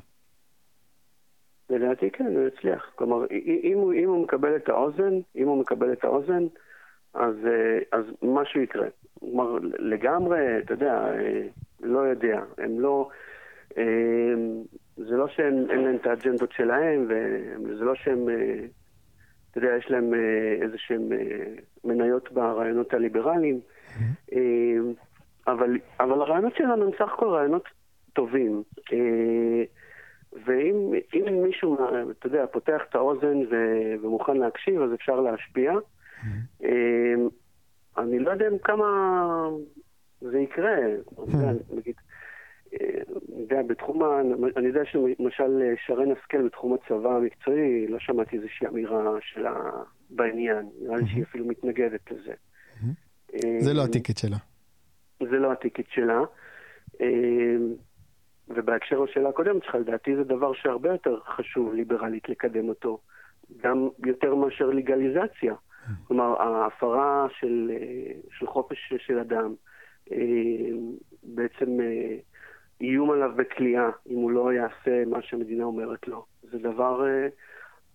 לדעתי כן, הוא יצליח. כלומר, אם הוא, אם הוא מקבל את האוזן, אם הוא מקבל את האוזן, אז, אה, אז משהו יקרה. כלומר, לגמרי, אתה יודע, אה, לא יודע. הם לא... זה לא שאין להם את האג'נדות שלהם, וזה לא שהם, אה, אתה יודע, יש להם אה, איזה שהם אה, מניות ברעיונות הליברליים, mm-hmm. אבל, אבל הרעיונות שלנו הם סך הכל רעיונות טובים. ואם מישהו, אתה יודע, פותח את האוזן ומוכן להקשיב, אז אפשר להשפיע. Mm-hmm. אני לא יודע כמה זה יקרה. Mm-hmm. נגיד, יודע, בתחום ה... אני יודע שלמשל שרן השכל בתחום הצבא המקצועי, לא שמעתי איזושהי אמירה שלה בעניין. נראה לי שהיא אפילו מתנגדת לזה. זה לא הטיקט שלה. זה לא הטיקט שלה. ובהקשר לשאלה הקודמת שלך, לדעתי זה דבר שהרבה יותר חשוב ליברלית לקדם אותו. גם יותר מאשר לגליזציה. כלומר, ההפרה של, של חופש של אדם בעצם איום עליו בכליאה, אם הוא לא יעשה מה שהמדינה אומרת לו. זה דבר אה,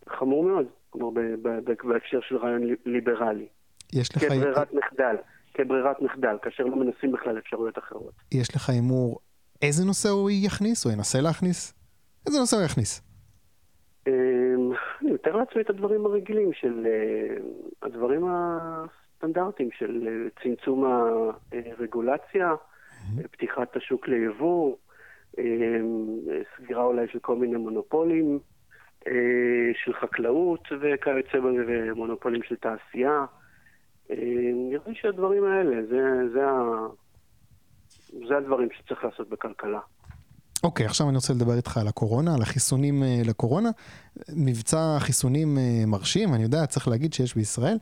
חמור מאוד, כלומר בהקשר של רעיון ליברלי. יש לך... כברירת מחדל, כברירת מחדל, כאשר לא מנסים בכלל אפשרויות אחרות. יש לך הימור איזה נושא הוא יכניס, או ינסה להכניס? איזה נושא הוא יכניס? אמ, אני מתאר לעצמי את הדברים הרגילים של... אה, הדברים הסטנדרטיים של אה, צמצום הרגולציה. פתיחת השוק ליבוא, אה, סגירה אולי של כל מיני מונופולים אה, של חקלאות וכיוצא בזה, ומונופולים של תעשייה. אה, נראה לי שהדברים האלה, זה, זה. זה הדברים שצריך לעשות בכלכלה. אוקיי, okay, עכשיו אני רוצה לדבר איתך על הקורונה, על החיסונים לקורונה. מבצע חיסונים מרשים, אני יודע, צריך להגיד שיש בישראל.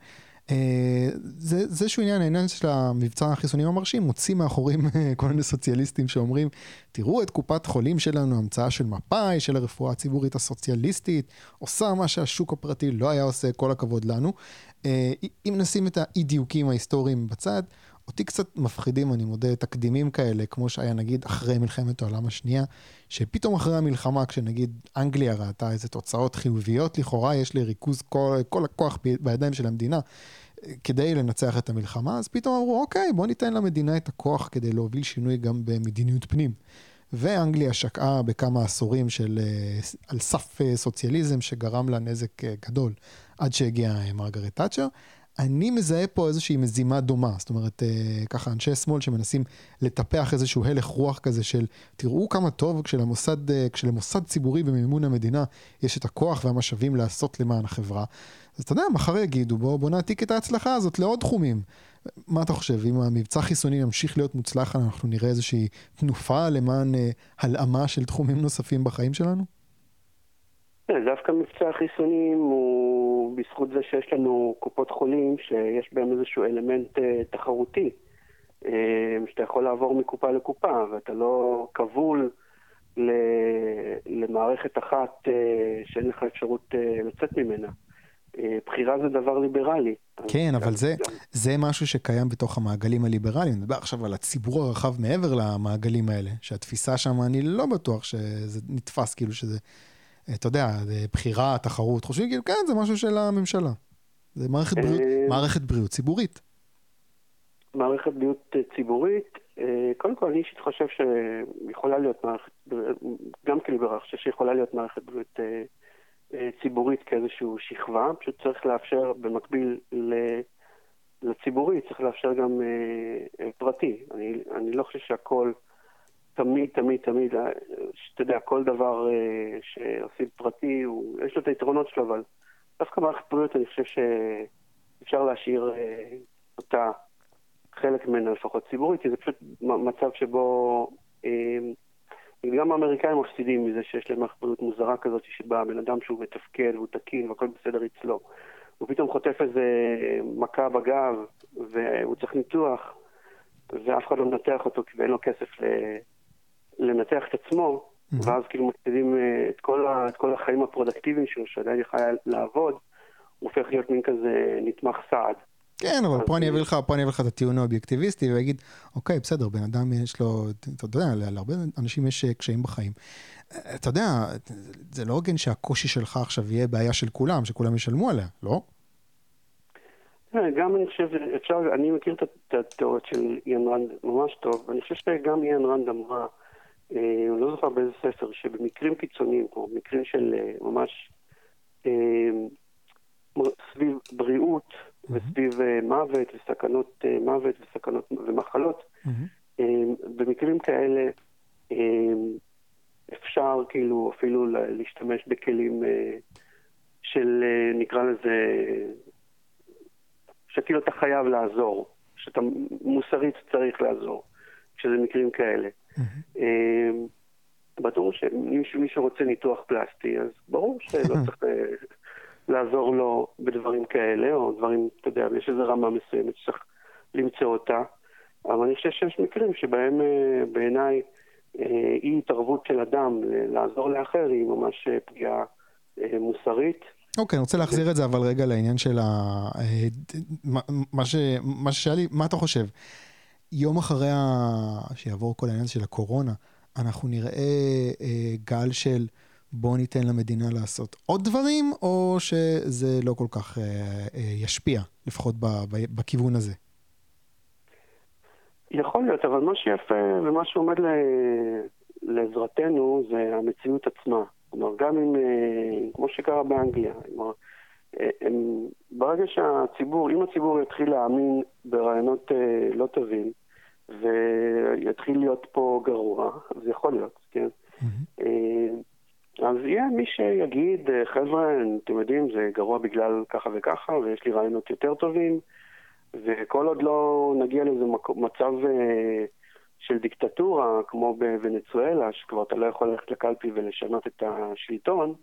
אה, זה איזשהו עניין, העניין של המבצע החיסונים המרשים מוציא מאחורים כל מיני סוציאליסטים שאומרים, תראו את קופת חולים שלנו, המצאה של מפא"י, של הרפואה הציבורית הסוציאליסטית, עושה מה שהשוק הפרטי לא היה עושה, כל הכבוד לנו. אה, אם נשים את האי דיוקים ההיסטוריים בצד, אותי קצת מפחידים, אני מודה, תקדימים כאלה, כמו שהיה נגיד אחרי מלחמת העולם השנייה, שפתאום אחרי המלחמה, כשנגיד אנגליה ראתה איזה תוצאות חיוביות, לכאורה יש לריכוז כל, כל הכוח בידיים של המדינה כדי לנצח את המלחמה, אז פתאום אמרו, אוקיי, בוא ניתן למדינה את הכוח כדי להוביל שינוי גם במדיניות פנים. ואנגליה שקעה בכמה עשורים של אה, על סף אה, סוציאליזם שגרם לה נזק אה, גדול עד שהגיעה מרגרט תאצ'ר. אני מזהה פה איזושהי מזימה דומה, זאת אומרת, אה, ככה אנשי שמאל שמנסים לטפח איזשהו הלך רוח כזה של תראו כמה טוב כשלמוסד, אה, כשלמוסד ציבורי במימון המדינה יש את הכוח והמשאבים לעשות למען החברה. אז אתה יודע, מחר יגידו בוא, בוא נעתיק את ההצלחה הזאת לעוד תחומים. מה אתה חושב, אם המבצע חיסוני ימשיך להיות מוצלח, אנחנו נראה איזושהי תנופה למען אה, הלאמה של תחומים נוספים בחיים שלנו? כן, דווקא מבצע החיסונים הוא בזכות זה שיש לנו קופות חולים שיש בהם איזשהו אלמנט אה, תחרותי, אה, שאתה יכול לעבור מקופה לקופה ואתה לא כבול למערכת אחת שאין לך אפשרות לצאת ממנה. בחירה זה דבר ליברלי. כן, אבל זה, זה משהו שקיים בתוך המעגלים הליברליים. אני מדבר עכשיו על הציבור הרחב מעבר למעגלים האלה, שהתפיסה שם, אני לא בטוח שזה נתפס כאילו שזה, אתה יודע, בחירה, תחרות, חושבים כאילו, כן, זה משהו של הממשלה. זה מערכת, בריאות, אה, מערכת בריאות ציבורית. מערכת בריאות אה, ציבורית, אה, קודם כל אני אישית חושב שיכולה להיות מערכת, גם כליברל, חושב שיכולה להיות מערכת בריאות ציבורית כאיזושהי שכבה, פשוט צריך לאפשר במקביל לציבורי, צריך לאפשר גם פרטי. אני, אני לא חושב שהכל תמיד, תמיד, תמיד, שאתה יודע, כל דבר שעושים פרטי, הוא, יש לו את היתרונות שלו, אבל דווקא מערכת בריאות, אני חושב שאפשר להשאיר אה, אותה, חלק ממנה לפחות ציבורית, כי זה פשוט מצב שבו אה, גם האמריקאים מפסידים מזה שיש להם מערכת בריאות מוזרה כזאת, שבה בן אדם שהוא מתפקד והוא תקין והכל בסדר אצלו. הוא פתאום חוטף איזה מכה בגב, והוא צריך ניתוח, ואף אחד לא מנתח אותו כי אין לו כסף לנתח את עצמו. Mm-hmm. ואז כאילו מפסידים אה, את כל, ה, את כל החיים הפרודקטיביים שלו, שעדיין יכול היה לעבוד, הוא הופך להיות מין כזה נתמך סעד. כן, אבל פה אני אביא לך, פה אני אביא לך את הטיעון האובייקטיביסטי ואגיד, אוקיי, בסדר, בן אדם יש לו, אתה יודע, להרבה אנשים יש אה, קשיים בחיים. אה, אתה יודע, זה לא הוגן שהקושי שלך עכשיו יהיה בעיה של כולם, שכולם ישלמו עליה, לא? גם אני חושב, אפשר, אני מכיר את התיאוריות של איין רנד ממש טוב, ואני חושב שגם איין רנד אמרה, אני לא זוכר באיזה ספר, שבמקרים קיצוניים, כמו מקרים של אה, ממש אה, סביב בריאות וסביב מוות וסכנות מוות וסכנות ומחלות, במקרים כאלה אפשר כאילו אפילו להשתמש בכלים של, נקרא לזה, שכאילו אתה חייב לעזור, שאתה מוסרית צריך לעזור, כשזה מקרים כאלה. אמ, ברור שמי שרוצה ניתוח פלסטי, אז ברור שלא צריך אה, לעזור לו בדברים כאלה, או דברים, אתה יודע, יש איזו רמה מסוימת שצריך למצוא אותה. אבל אני חושב שיש מקרים שבהם אה, בעיניי אה, אי התערבות של אדם לעזור לאחר היא ממש פגיעה מוסרית. אוקיי, okay, אני רוצה להחזיר את זה אבל רגע לעניין של ה... מה ששאלי, מה אתה חושב? יום אחרי ה... שיעבור כל העניין של הקורונה, אנחנו נראה אה, גל של בוא ניתן למדינה לעשות עוד דברים, או שזה לא כל כך אה, אה, ישפיע, לפחות ב, ב, בכיוון הזה? יכול להיות, אבל מה שיפה ומה שעומד ל... לעזרתנו זה המציאות עצמה. כלומר, גם אם, אה, כמו שקרה באנגליה, כלומר, ברגע שהציבור, אם הציבור יתחיל להאמין ברעיונות אה, לא טובים, ויתחיל להיות פה גרוע, זה יכול להיות, כן? Mm-hmm. אז יהיה מי שיגיד, אה, חבר'ה, אתם יודעים, זה גרוע בגלל ככה וככה, ויש לי רעיונות יותר טובים, וכל עוד לא נגיע לאיזה מצב אה, של דיקטטורה, כמו בוונצואלה, שכבר אתה לא יכול ללכת לקלפי ולשנות את השלטון,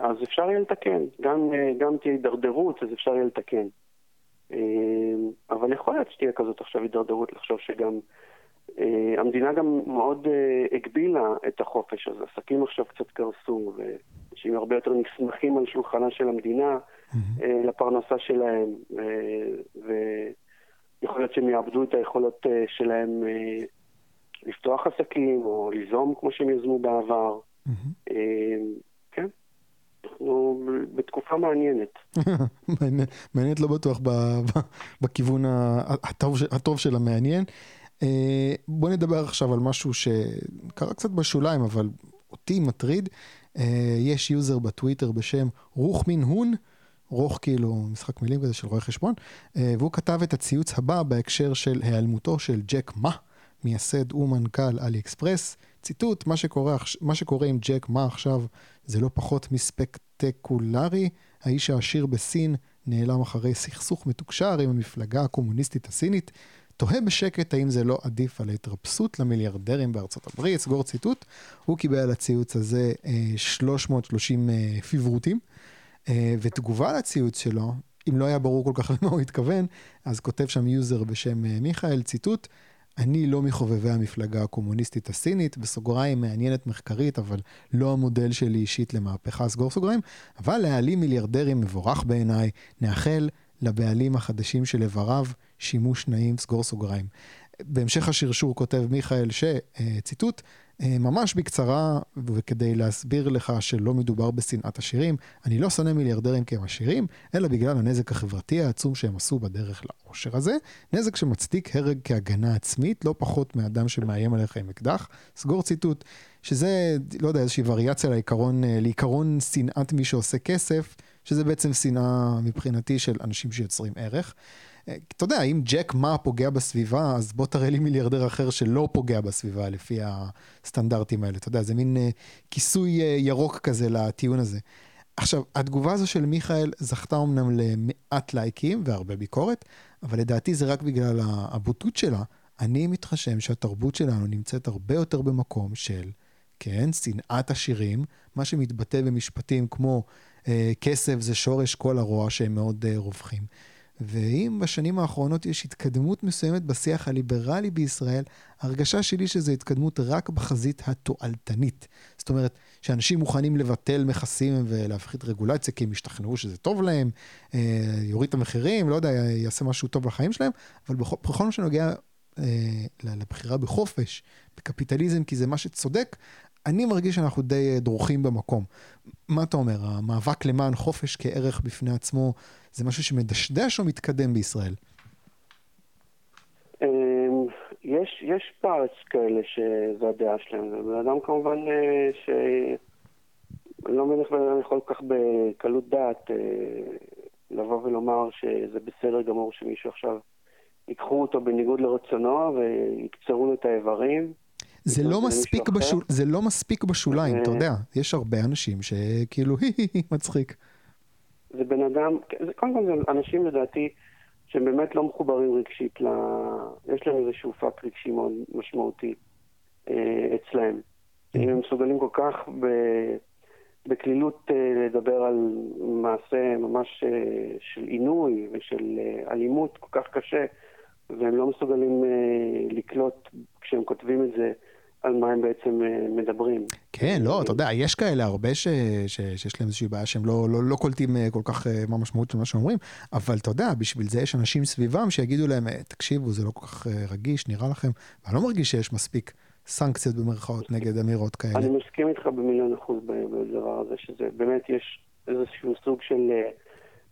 אז אפשר יהיה לתקן. גם, גם תהיה הידרדרות, אז אפשר יהיה לתקן. אמ, אבל יכול להיות שתהיה כזאת עכשיו הידרדרות לחשוב שגם... אה, המדינה גם מאוד אה, הגבילה את החופש, אז עסקים עכשיו קצת קרסו, ואנשים הרבה יותר נסמכים על שולחנה של המדינה mm-hmm. לפרנסה שלהם, ויכול להיות שהם יאבדו את היכולות שלהם לפתוח עסקים או ליזום כמו שהם יזמו בעבר. אנחנו בתקופה מעניינת. מעניינת לא בטוח בכיוון הטוב, של המעניין. אה, בוא נדבר עכשיו על משהו שקרה קצת בשוליים, אבל אותי מטריד. אה, יש יוזר בטוויטר בשם רוח מין הון, רוך כאילו משחק מילים כזה של רואה חשבון, אה, והוא כתב את הציוץ הבא בהקשר של היעלמותו של ג'ק מה, מייסד ומנכ"ל AliExpress. ציטוט, מה שקורה, מה שקורה עם ג'ק מה עכשיו זה לא פחות מספקטקולרי. האיש העשיר בסין נעלם אחרי סכסוך מתוקשר עם המפלגה הקומוניסטית הסינית. תוהה בשקט האם זה לא עדיף על ההתרפסות למיליארדרים בארצות הברית, סגור ציטוט. הוא קיבל על הציוץ הזה 330 אה, אה, פייבוריטים, אה, ותגובה לציוץ שלו, אם לא היה ברור כל כך למה הוא התכוון, אז כותב שם יוזר בשם מיכאל, ציטוט, אני לא מחובבי המפלגה הקומוניסטית הסינית, בסוגריים מעניינת מחקרית, אבל לא המודל שלי אישית למהפכה, סגור סוגריים, אבל להעלים מיליארדרים מבורך בעיניי, נאחל לבעלים החדשים של איבריו שימוש נעים, סגור סוגריים. בהמשך השרשור כותב מיכאל שציטוט, אה, ממש בקצרה, וכדי להסביר לך שלא מדובר בשנאת עשירים, אני לא שונא מיליארדרים כי הם עשירים, אלא בגלל הנזק החברתי העצום שהם עשו בדרך לעושר הזה. נזק שמצדיק הרג כהגנה עצמית, לא פחות מאדם שמאיים עליך עם אקדח. סגור ציטוט, שזה, לא יודע, איזושהי וריאציה לעיקרון, אה, לעיקרון שנאת מי שעושה כסף, שזה בעצם שנאה מבחינתי של אנשים שיוצרים ערך. אתה יודע, אם ג'ק מה פוגע בסביבה, אז בוא תראה לי מיליארדר אחר שלא פוגע בסביבה לפי הסטנדרטים האלה. אתה יודע, זה מין uh, כיסוי uh, ירוק כזה לטיעון הזה. עכשיו, התגובה הזו של מיכאל זכתה אמנם למעט לייקים והרבה ביקורת, אבל לדעתי זה רק בגלל הבוטות שלה. אני מתחשם שהתרבות שלנו נמצאת הרבה יותר במקום של, כן, שנאת עשירים, מה שמתבטא במשפטים כמו אה, כסף זה שורש כל הרוע שהם מאוד אה, רווחים. ואם בשנים האחרונות יש התקדמות מסוימת בשיח הליברלי בישראל, ההרגשה שלי שזו התקדמות רק בחזית התועלתנית. זאת אומרת, שאנשים מוכנים לבטל מכסים ולהפחית רגולציה כי הם ישתכנעו שזה טוב להם, אה, יוריד את המחירים, לא יודע, יעשה משהו טוב לחיים שלהם, אבל בכל, בכל מה שנוגע אה, לבחירה בחופש, בקפיטליזם, כי זה מה שצודק, אני מרגיש שאנחנו די דרוכים במקום. מה אתה אומר, המאבק למען חופש כערך בפני עצמו, זה משהו שמדשדש או מתקדם בישראל? אמ, יש, יש בארץ כאלה שזו הדעה שלהם. זה בן אדם כמובן אה, ש... לא איך בן אדם יכול כל כך בקלות דעת אה, לבוא ולומר שזה בסדר גמור שמישהו עכשיו ייקחו אותו בניגוד לרצונו ויקצרו לו את האיברים. זה לא, מספיק בשול, זה לא מספיק בשוליים, אתה יודע. יש הרבה אנשים שכאילו, מצחיק. זה בן אדם, זה, קודם כל זה אנשים לדעתי שהם באמת לא מחוברים רגשית, ל... יש להם איזשהו פאק רגשי מאוד משמעותי אה, אצלהם. אם הם מסוגלים כל כך ב... בקלילות אה, לדבר על מעשה ממש אה, של עינוי ושל אה, אלימות כל כך קשה, והם לא מסוגלים אה, לקלוט כשהם כותבים את זה על מה הם בעצם אה, מדברים. כן, לא, אתה יודע, יש כאלה הרבה ש, ש, שיש להם איזושהי בעיה שהם לא, לא, לא קולטים אה, כל כך אה, מה המשמעות של מה שהם אומרים, אבל אתה יודע, בשביל זה יש אנשים סביבם שיגידו להם, תקשיבו, זה לא כל כך רגיש, נראה לכם, ואני לא מרגיש שיש מספיק סנקציות במרכאות נגד אמירות כאלה. אני מסכים איתך במיליון אחוז בדבר הזה, שזה באמת, יש איזשהו סוג של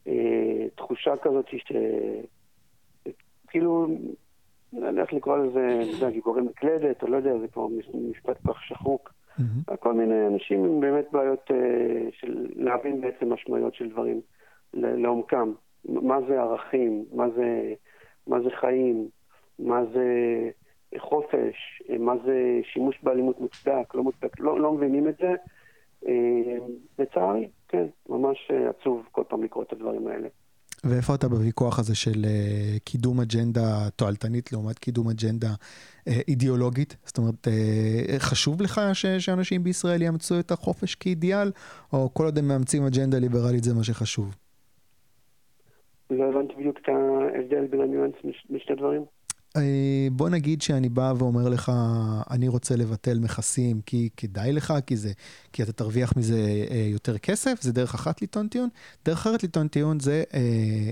אה, תחושה כזאת ש... כאילו, לא יודע איך לקרוא לזה, אתה יודע, גיבורי מקלדת, או לא יודע, זה כבר משפט כך שחוק. כל מיני אנשים עם באמת בעיות אה, של להבין בעצם משמעויות של דברים לעומקם. מה זה ערכים, מה זה, מה זה חיים, מה זה חופש, מה זה שימוש באלימות מוצדק, לא מוצדק, לא, לא מבינים את זה. אה, לצערי, כן, ממש עצוב כל פעם לקרוא את הדברים האלה. ואיפה אתה בוויכוח הזה של uh, קידום אג'נדה תועלתנית לעומת קידום אג'נדה uh, אידיאולוגית? זאת אומרת, uh, חשוב לך ש- שאנשים בישראל יאמצו את החופש כאידיאל, או כל עוד הם מאמצים אג'נדה ליברלית זה מה שחשוב? לא הבנתי בדיוק את ההבדל בין הניואנס משני דברים. אה, בוא נגיד שאני בא ואומר לך, אני רוצה לבטל מכסים כי כדאי לך, כי, זה, כי אתה תרוויח מזה אה, יותר כסף, זה דרך אחת לטעון טיעון. דרך אחרת לטעון טיעון זה אה,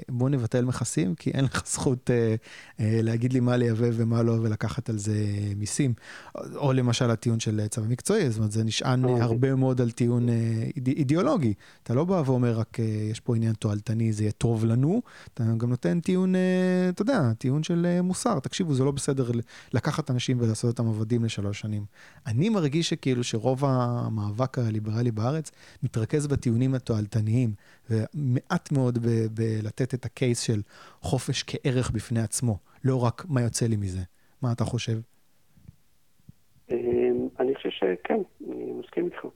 בוא נבטל מכסים, כי אין לך זכות להגיד לי מה לייבא ומה לא ולקחת על זה מיסים. או למשל הטיעון של צבא מקצועי, זאת אומרת זה נשען אוקיי. הרבה מאוד על טיעון אידיאולוגי. אתה לא בא ואומר רק יש פה עניין תועלתני, זה יהיה טוב לנו, אתה גם נותן טיעון, אתה יודע, טיעון של מוסר. תקשיבו, זה לא בסדר לקחת אנשים ולעשות אותם עבדים לשלוש שנים. אני מרגיש שכאילו שרוב המאבק הליברלי בארץ מתרכז בטיעונים התועלתניים, ומעט מאוד בלתת את הקייס של חופש כערך בפני עצמו, לא רק מה יוצא לי מזה. מה אתה חושב? אמ, אני חושב שכן, אני מסכים איתך.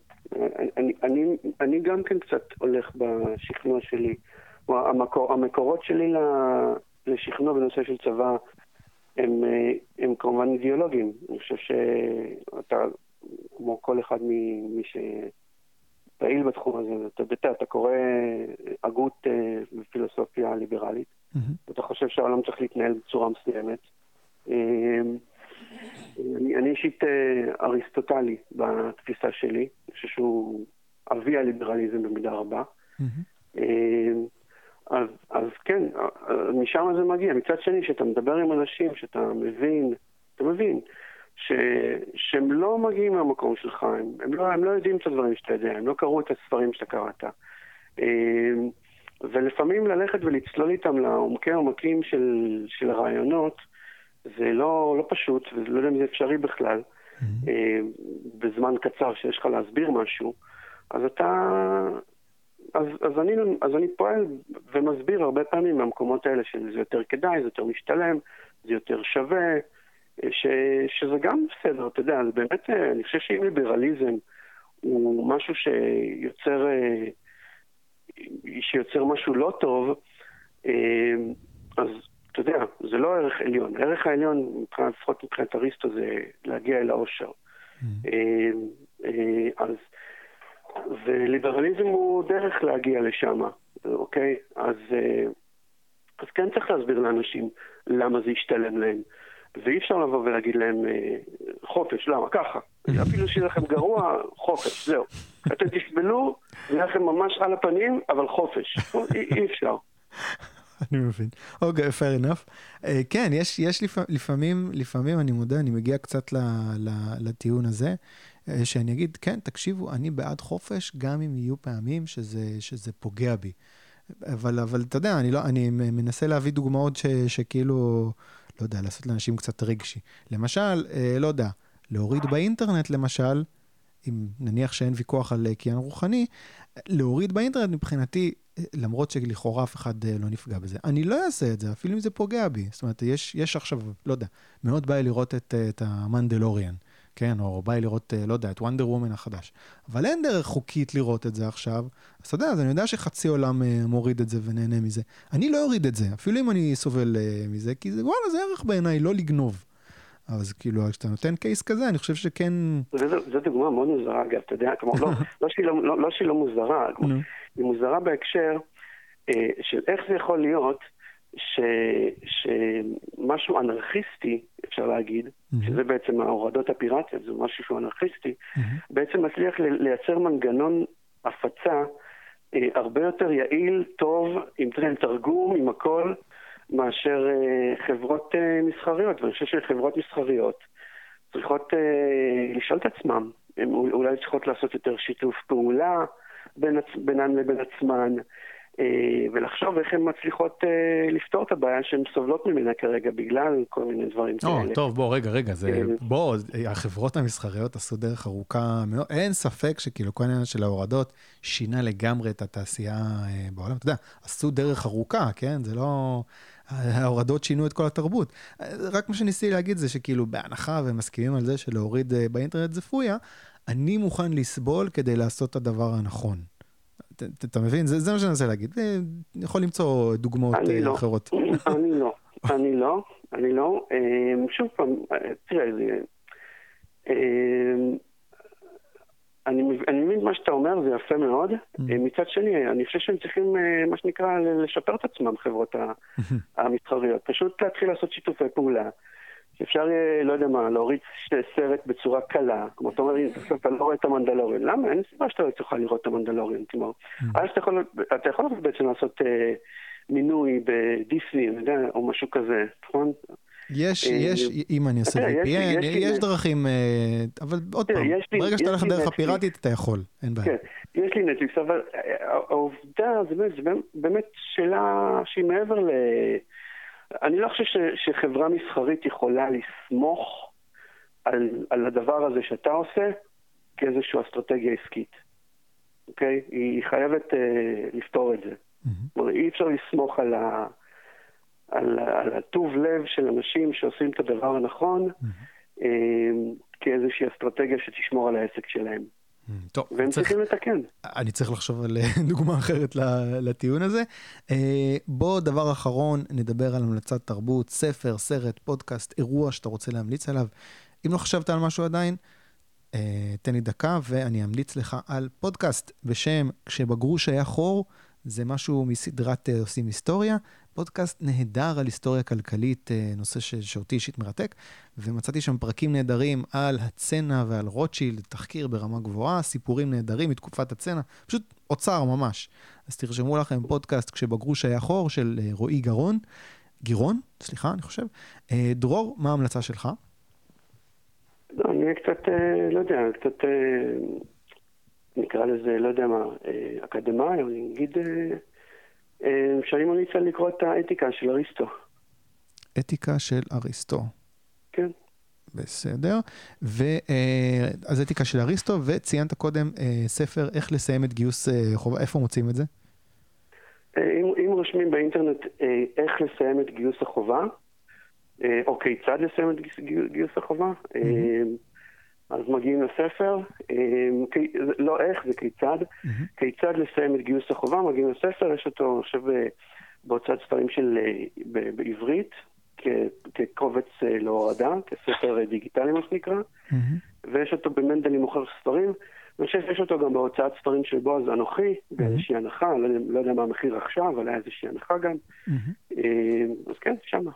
אני, אני, אני גם כן קצת הולך בשכנוע שלי, המקור, המקורות שלי לשכנוע בנושא של צבא הם, אה, הם כמובן אידיאולוגיים. אני חושב שאתה, כמו כל אחד ממי שפעיל בתחום הזה, אתה יודע, אתה קורא הגות אה, בפילוסופיה ליברלית, mm-hmm. ואתה חושב שהעולם צריך להתנהל בצורה מסוימת. אה, אני, אני אישית אריסטוטלי בתפיסה שלי, אני חושב שהוא אבי הליברליזם במידה רבה. Mm-hmm. אז, אז כן, משם זה מגיע. מצד שני, כשאתה מדבר עם אנשים, שאתה מבין, אתה מבין, ש, שהם לא מגיעים מהמקום שלך, הם, הם, לא, הם לא יודעים את הדברים שאתה יודע, הם לא קראו את הספרים שאתה קראת. אמ, ולפעמים ללכת ולצלול איתם לעומקי עומקים של, של הרעיונות, זה לא, לא פשוט, ולא יודע אם זה אפשרי בכלל, mm-hmm. בזמן קצר שיש לך להסביר משהו, אז אתה... אז, אז, אני, אז אני פועל ומסביר הרבה פעמים מהמקומות האלה שזה יותר כדאי, זה יותר משתלם, זה יותר שווה, ש, שזה גם בסדר, אתה יודע, זה באמת, אני חושב שאם ליברליזם הוא משהו שיוצר, שיוצר משהו לא טוב, אז אתה יודע, זה לא ערך עליון. הערך העליון, לפחות מבחינת אריסטו, זה להגיע אל העושר. Mm-hmm. אז, וליברליזם הוא דרך להגיע לשם, אוקיי? אז, אז כן צריך להסביר לאנשים למה זה ישתלם להם. ואי אפשר לבוא ולהגיד להם אה, חופש, למה? ככה. אפילו שיהיה לכם גרוע, חופש, זהו. אתם תסבלו, זה לכם ממש על הפנים, אבל חופש. אי אפשר. אני מבין. אוקיי, okay, fair enough. Uh, כן, יש, יש לפ, לפעמים, לפעמים, אני מודה, אני מגיע קצת ל, ל, לטיעון הזה, שאני אגיד, כן, תקשיבו, אני בעד חופש, גם אם יהיו פעמים שזה, שזה פוגע בי. אבל, אבל אתה יודע, אני, לא, אני מנסה להביא דוגמאות ש, שכאילו... לא יודע, לעשות לאנשים קצת רגשי. למשל, אה, לא יודע, להוריד באינטרנט למשל, אם נניח שאין ויכוח על קניין רוחני, להוריד באינטרנט מבחינתי, אה, למרות שלכאורה אף אחד אה, לא נפגע בזה. אני לא אעשה את זה, אפילו אם זה פוגע בי. זאת אומרת, יש, יש עכשיו, לא יודע, מאוד בא לי לראות את, את המנדלוריאן. כן, או בא לי לראות, אה, לא יודע, את וונדר וומן החדש. אבל אין דרך חוקית לראות את זה עכשיו. אז אתה יודע, אז אני יודע שחצי עולם אה, מוריד את זה ונהנה מזה. אני לא אוריד את זה, אפילו אם אני סובל אה, מזה, כי זה, וואלה, זה ערך בעיניי, לא לגנוב. אז כאילו, כשאתה נותן קייס כזה, אני חושב שכן... זו דוגמה מאוד מוזרה, אגב, אתה יודע, כלומר, לא, לא, שהיא לא, לא, לא שהיא לא מוזרה, היא מוזרה בהקשר של איך זה יכול להיות ש, שמשהו אנרכיסטי, אפשר להגיד, mm-hmm. שזה בעצם ההורדות הפיראטיות, זה משהו שהוא אנרכיסטי, mm-hmm. בעצם מצליח לייצר מנגנון הפצה אה, הרבה יותר יעיל, טוב, עם תרגום, עם הכל, מאשר אה, חברות אה, מסחריות. ואני חושב שחברות מסחריות צריכות אה, לשאול את עצמם, הן אולי צריכות לעשות יותר שיתוף פעולה בין, בינן לבין עצמן. אה, ולחשוב איך הן מצליחות אה, לפתור את הבעיה שהן סובלות ממנה כרגע בגלל כל מיני דברים כאלה. טוב, בוא, רגע, רגע, זה, כן. בוא, החברות המסחריות עשו דרך ארוכה מאוד, אין ספק שכאילו כל העניין של ההורדות שינה לגמרי את התעשייה אה, בעולם. אתה יודע, עשו דרך ארוכה, כן? זה לא... ההורדות שינו את כל התרבות. רק מה שניסיתי להגיד זה שכאילו בהנחה ומסכימים על זה שלהוריד באינטרנט זה פויה, אני מוכן לסבול כדי לעשות את הדבר הנכון. אתה מבין? זה מה שאני מנסה להגיד. אני יכול למצוא דוגמאות אה, לא. אחרות. אני לא, אני לא, אני לא. אמ, שוב פעם, אה, תראה, אני, אני מבין מה שאתה אומר, זה יפה מאוד. Mm. אה, מצד שני, אני חושב שהם צריכים, מה שנקרא, לשפר את עצמם, חברות המסחריות. פשוט להתחיל לעשות שיתופי פעולה. שאפשר, לא יודע מה, להוריד סרט בצורה קלה. כמו אתה אומר, אתה לא רואה את המנדלוריון. למה? אין סיבה שאתה לא תוכל לראות את המנדלוריון, כלומר. Mm. אז אתה יכול, אתה יכול בעצם לעשות אה, מינוי בדיסני, יודע, או משהו כזה, נכון? יש, אה, יש, אם אני אעשה VPN, יש דרכים, אה, אבל עוד פעם, ברגע שאתה הולך לדרך הפיראטית, אתה יכול, אין בעיה. כן, יש לי נטפליקס, אבל העובדה, זה באמת שאלה שהיא מעבר ל... אני לא חושב ש, שחברה מסחרית יכולה לסמוך על, על הדבר הזה שאתה עושה כאיזושהי אסטרטגיה עסקית, אוקיי? היא חייבת אה, לפתור את זה. Mm-hmm. אי אפשר לסמוך על, ה, על, על הטוב לב של אנשים שעושים את הדבר הנכון mm-hmm. אה, כאיזושהי אסטרטגיה שתשמור על העסק שלהם. טוב, והם צריך, צריכים לתקן. אני צריך לחשוב על אה, דוגמה אחרת לטיעון הזה. אה, בוא, דבר אחרון, נדבר על המלצת תרבות, ספר, סרט, פודקאסט, אירוע שאתה רוצה להמליץ עליו. אם לא חשבת על משהו עדיין, אה, תן לי דקה ואני אמליץ לך על פודקאסט בשם "כשבגרוש היה חור", זה משהו מסדרת עושים היסטוריה. פודקאסט נהדר על היסטוריה כלכלית, אה, נושא ש... שאותי אישית מרתק, ומצאתי שם פרקים נהדרים על הצנע ועל רוטשילד, תחקיר ברמה גבוהה, סיפורים נהדרים מתקופת הצנע, פשוט אוצר ממש. אז תרשמו לכם פודקאסט כשבגרוש היה חור של אה, רועי גרון, גירון, סליחה, אני חושב. אה, דרור, מה ההמלצה שלך? לא, אני קצת, לא יודע, קצת, נקרא לזה, לא יודע מה, אקדמאי, אני אגיד... אה, שאני ממליץ על לקרוא את האתיקה של אריסטו. אתיקה של אריסטו. כן. בסדר. ו, אה, אז אתיקה של אריסטו, וציינת קודם אה, ספר איך לסיים את גיוס חובה, איפה מוצאים את זה? אם, אם רושמים באינטרנט איך לסיים את גיוס החובה, או כיצד לסיים את גיוס החובה, mm-hmm. אז מגיעים לספר, אמ, לא איך, זה כיצד, mm-hmm. כיצד לסיים את גיוס החובה, מגיעים לספר, יש אותו, אני חושב, בהוצאת ספרים של, אה, בעברית, כקובץ אה, להורדה, כספר דיגיטלי מה שנקרא, mm-hmm. ויש אותו במנדל עם מוכר ספרים, אני חושב שיש אותו גם בהוצאת ספרים של בועז אנוכי, mm-hmm. באיזושהי הנחה, לא, לא יודע מה המחיר עכשיו, אבל היה איזושהי הנחה גם, mm-hmm. אז כן, שמה.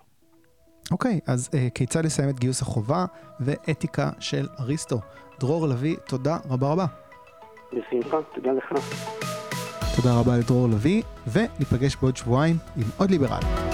אוקיי, okay, אז uh, כיצד לסיים את גיוס החובה ואתיקה של אריסטו. דרור לביא, תודה רבה רבה. בשמחה, תודה לך. תודה רבה לדרור לביא, וניפגש בעוד שבועיים עם עוד ליברל.